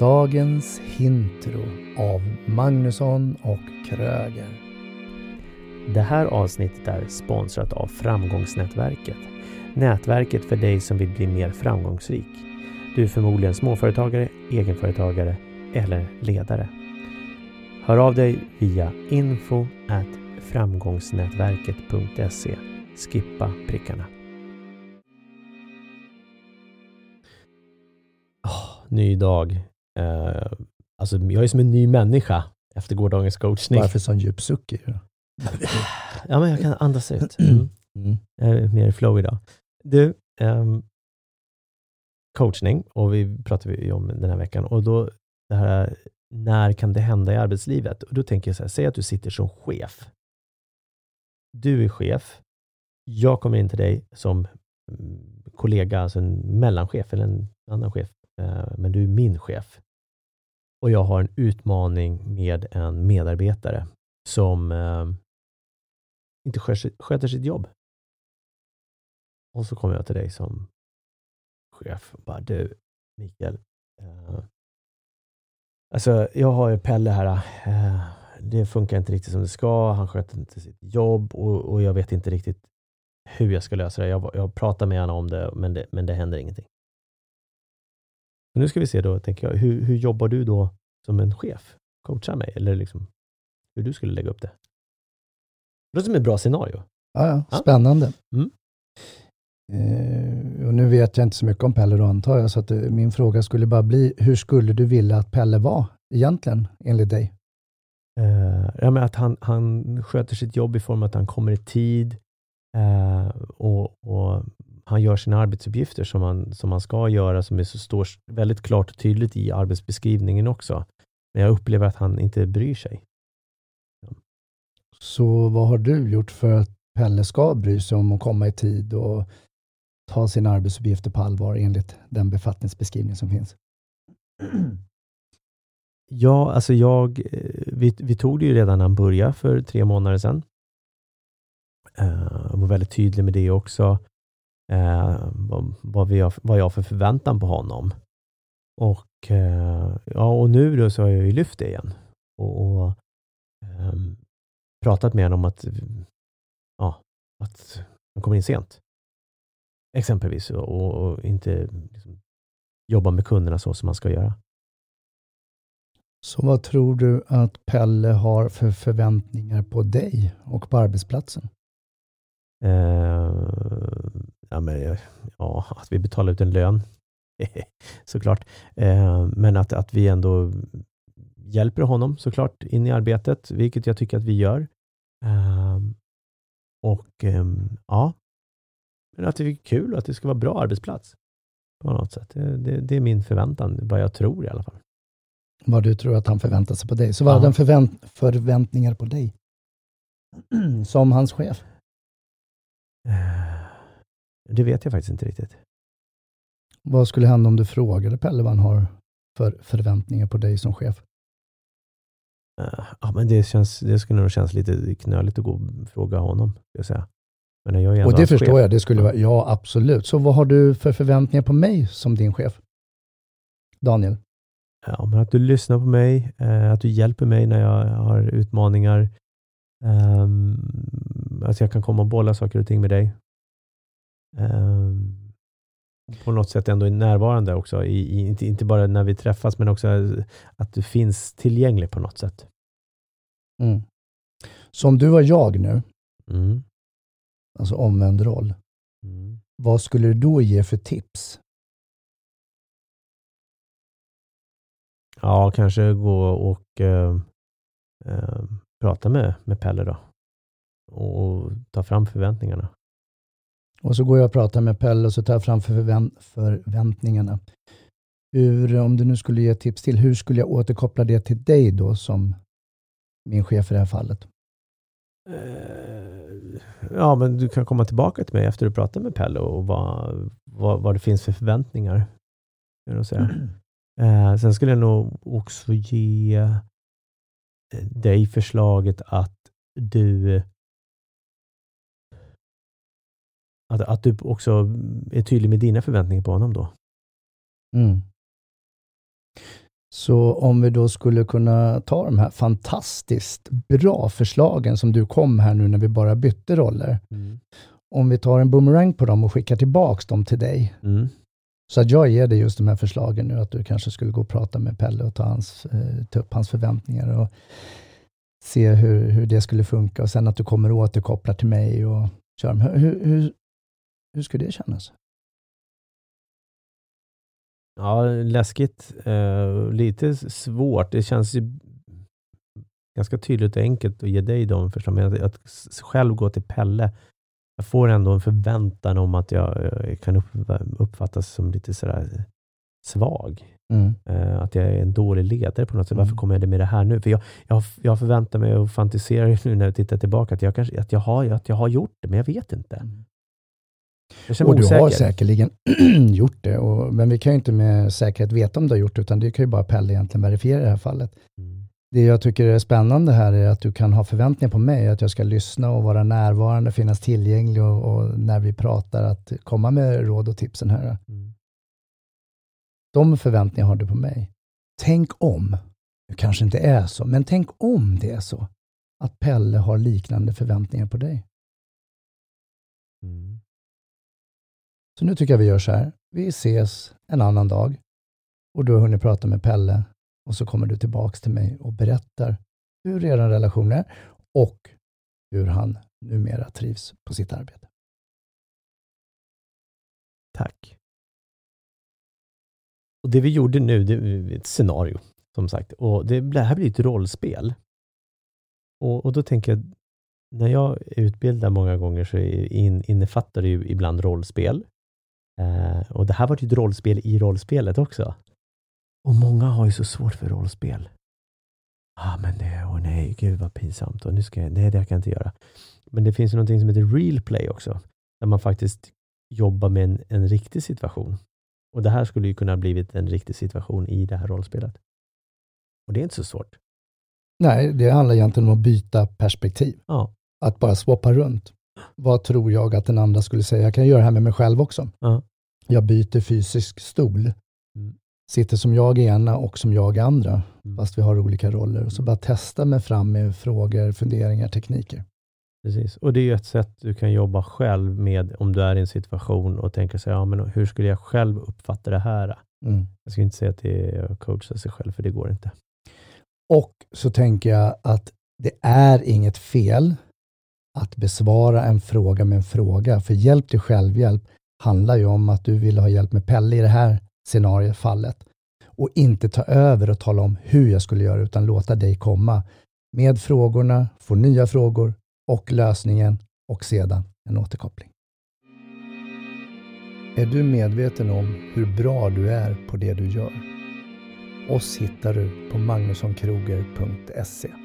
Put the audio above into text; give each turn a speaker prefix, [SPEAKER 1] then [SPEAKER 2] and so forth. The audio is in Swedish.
[SPEAKER 1] dagens Hintro av Magnusson och Kröger.
[SPEAKER 2] Det här avsnittet är sponsrat av Framgångsnätverket. Nätverket för dig som vill bli mer framgångsrik. Du är förmodligen småföretagare, egenföretagare eller ledare. Hör av dig via info framgångsnätverket.se. Skippa prickarna. Oh, ny dag. Uh, alltså, jag är som en ny människa efter gårdagens coachning.
[SPEAKER 1] Varför sån djup suck i
[SPEAKER 2] ja, men jag kan andas ut. Mm. Mm. Jag är mer flow idag. Du, um, coachning och vi pratade ju om den här veckan och då det här när kan det hända i arbetslivet? Och då tänker jag så här, säg att du sitter som chef. Du är chef. Jag kommer in till dig som mm, kollega, alltså en mellanchef eller en annan chef, Eh, men du är min chef. Och jag har en utmaning med en medarbetare som eh, inte sköter sitt jobb. Och så kommer jag till dig som chef och bara, du Mikael, eh, alltså jag har ju Pelle här, eh, det funkar inte riktigt som det ska, han sköter inte sitt jobb och, och jag vet inte riktigt hur jag ska lösa det. Jag, jag pratar med honom om det men, det, men det händer ingenting. Och nu ska vi se då, tänker jag, hur, hur jobbar du då som en chef? Coachar mig eller liksom hur du skulle lägga upp det? Det låter som ett bra scenario.
[SPEAKER 1] Ja, ja. spännande. Mm. Eh, och nu vet jag inte så mycket om Pelle då antar jag, så att, eh, min fråga skulle bara bli, hur skulle du vilja att Pelle var egentligen, enligt dig?
[SPEAKER 2] Eh, ja, men att han, han sköter sitt jobb i form av att han kommer i tid och, och, han gör sina arbetsuppgifter som han, som han ska göra, som är så står väldigt klart och tydligt i arbetsbeskrivningen också. Men jag upplever att han inte bryr sig.
[SPEAKER 1] Så vad har du gjort för att Pelle ska bry sig om att komma i tid och ta sina arbetsuppgifter på allvar enligt den befattningsbeskrivning som finns?
[SPEAKER 2] Ja, alltså jag, eh, vi, vi tog det ju redan när han började för tre månader sedan. Uh, var väldigt tydlig med det också. Uh, vad, vad, vi har, vad jag har för förväntan på honom. Och, uh, ja, och nu då så har jag ju lyft det igen. Och, och um, pratat med honom om att, ja, att han kommer in sent. Exempelvis och, och inte liksom, jobba med kunderna så som man ska göra.
[SPEAKER 1] Så vad tror du att Pelle har för förväntningar på dig och på arbetsplatsen?
[SPEAKER 2] Uh, ja, men, ja, att vi betalar ut en lön, såklart. Uh, men att, att vi ändå hjälper honom såklart in i arbetet, vilket jag tycker att vi gör. Uh, och um, ja, men att det är kul och att det ska vara bra arbetsplats på något sätt. Det, det, det är min förväntan, vad jag tror i alla fall
[SPEAKER 1] vad du tror att han förväntar sig på dig. Så vad hade han förvänt förväntningar på dig? Som hans chef?
[SPEAKER 2] Det vet jag faktiskt inte riktigt.
[SPEAKER 1] Vad skulle hända om du frågade Pelle vad han har för förväntningar på dig som chef?
[SPEAKER 2] Eh, ja, men det, känns, det skulle nog kännas lite knöligt att gå och fråga honom. Jag säga.
[SPEAKER 1] Men jag och det förstår chef. jag, det skulle vara, ja absolut. Så vad har du för förväntningar på mig som din chef? Daniel?
[SPEAKER 2] Ja, men att du lyssnar på mig, eh, att du hjälper mig när jag har utmaningar. Um, att jag kan komma och bolla saker och ting med dig. Um, på något sätt ändå är närvarande också, i, inte, inte bara när vi träffas, men också att du finns tillgänglig på något sätt.
[SPEAKER 1] Mm. Så om du var jag nu, mm. alltså omvänd roll, mm. vad skulle du då ge för tips
[SPEAKER 2] Ja, kanske gå och eh, eh, prata med, med Pelle då. Och ta fram förväntningarna.
[SPEAKER 1] Och så går jag och pratar med Pelle och så tar jag fram förvänt förväntningarna. Hur, om du nu skulle ge tips till, hur skulle jag återkoppla det till dig då som min chef i det här fallet?
[SPEAKER 2] Eh, ja, men du kan komma tillbaka till mig efter du pratat med Pelle och vad, vad, vad det finns för förväntningar. Jag säga. Eh, sen skulle jag nog också ge dig förslaget att du att, att du också är tydlig med dina förväntningar på honom då.
[SPEAKER 1] Mm. Så om vi då skulle kunna ta de här fantastiskt bra förslagen som du kom här nu när vi bara bytte roller. Mm. Om vi tar en boomerang på dem och skickar tillbaks dem till dig. Mm. Så att jag ger dig just de här förslagen nu, att du kanske skulle gå och prata med Pelle och ta, hans, eh, ta upp hans förväntningar och se hur, hur det skulle funka och sen att du kommer och återkopplar till mig och kör. Hur, hur, hur skulle det kännas?
[SPEAKER 2] Ja, läskigt. Eh, lite svårt. Det känns ju ganska tydligt och enkelt att ge dig de förslagen. Men att, att själv gå till Pelle, jag får ändå en förväntan om att jag, jag kan upp, uppfattas som lite sådär svag. Mm. Uh, att jag är en dålig ledare på något sätt. Mm. Varför kommer jag med det här nu? För jag, jag, jag förväntar mig och fantiserar nu när jag tittar tillbaka att jag, kanske, att, jag har, att jag har gjort det, men jag vet inte. Mm.
[SPEAKER 1] Jag och du osäker. har säkerligen gjort det, och, men vi kan ju inte med säkerhet veta om du har gjort det, utan det kan ju bara Pelle egentligen verifiera i det här fallet. Mm. Det jag tycker är spännande här är att du kan ha förväntningar på mig, att jag ska lyssna och vara närvarande, finnas tillgänglig och, och när vi pratar, att komma med råd och tipsen här. Mm. De förväntningarna har du på mig. Tänk om, det kanske inte är så, men tänk om det är så, att Pelle har liknande förväntningar på dig. Så nu tycker jag vi gör så här. Vi ses en annan dag och du har hunnit prata med Pelle och så kommer du tillbaks till mig och berättar hur er relation är och hur han numera trivs på sitt arbete.
[SPEAKER 2] Tack. Och Det vi gjorde nu, det är ett scenario, som sagt. Och Det, här blir ett rollspel. Och, och då tänker jag, när jag utbildar många gånger så in, innefattar det ju ibland rollspel. Eh, och det här var ju ett rollspel i rollspelet också. Och många har ju så svårt för rollspel. Ah, men det, åh nej, gud vad pinsamt. Och nu ska jag, nej, det kan jag inte göra. Men det finns ju någonting som heter real play också. Där man faktiskt jobbar med en, en riktig situation. Och det här skulle ju kunna blivit en riktig situation i det här rollspelet. Och det är inte så svårt.
[SPEAKER 1] Nej, det handlar egentligen om att byta perspektiv.
[SPEAKER 2] Ja.
[SPEAKER 1] Att bara swappa runt. Vad tror jag att den andra skulle säga? Jag kan göra det här med mig själv också.
[SPEAKER 2] Ja.
[SPEAKER 1] Jag byter fysisk stol. Mm. Sitter som jag ena och som jag andra, mm. fast vi har olika roller. Och så bara testa mig fram med frågor, funderingar, tekniker.
[SPEAKER 2] Precis, och det är ju ett sätt du kan jobba själv med om du är i en situation och tänker sig, ja, men hur skulle jag själv uppfatta det här? Mm. Jag ska inte säga att det är att coacha sig själv, för det går inte.
[SPEAKER 1] Och så tänker jag att det är inget fel att besvara en fråga med en fråga. För hjälp till självhjälp handlar ju om att du vill ha hjälp med Pelle i det här scenariefallet. Och inte ta över och tala om hur jag skulle göra, utan låta dig komma med frågorna, få nya frågor och lösningen och sedan en återkoppling. Är du medveten om hur bra du är på det du gör? Oss hittar du på magnussonkroger.se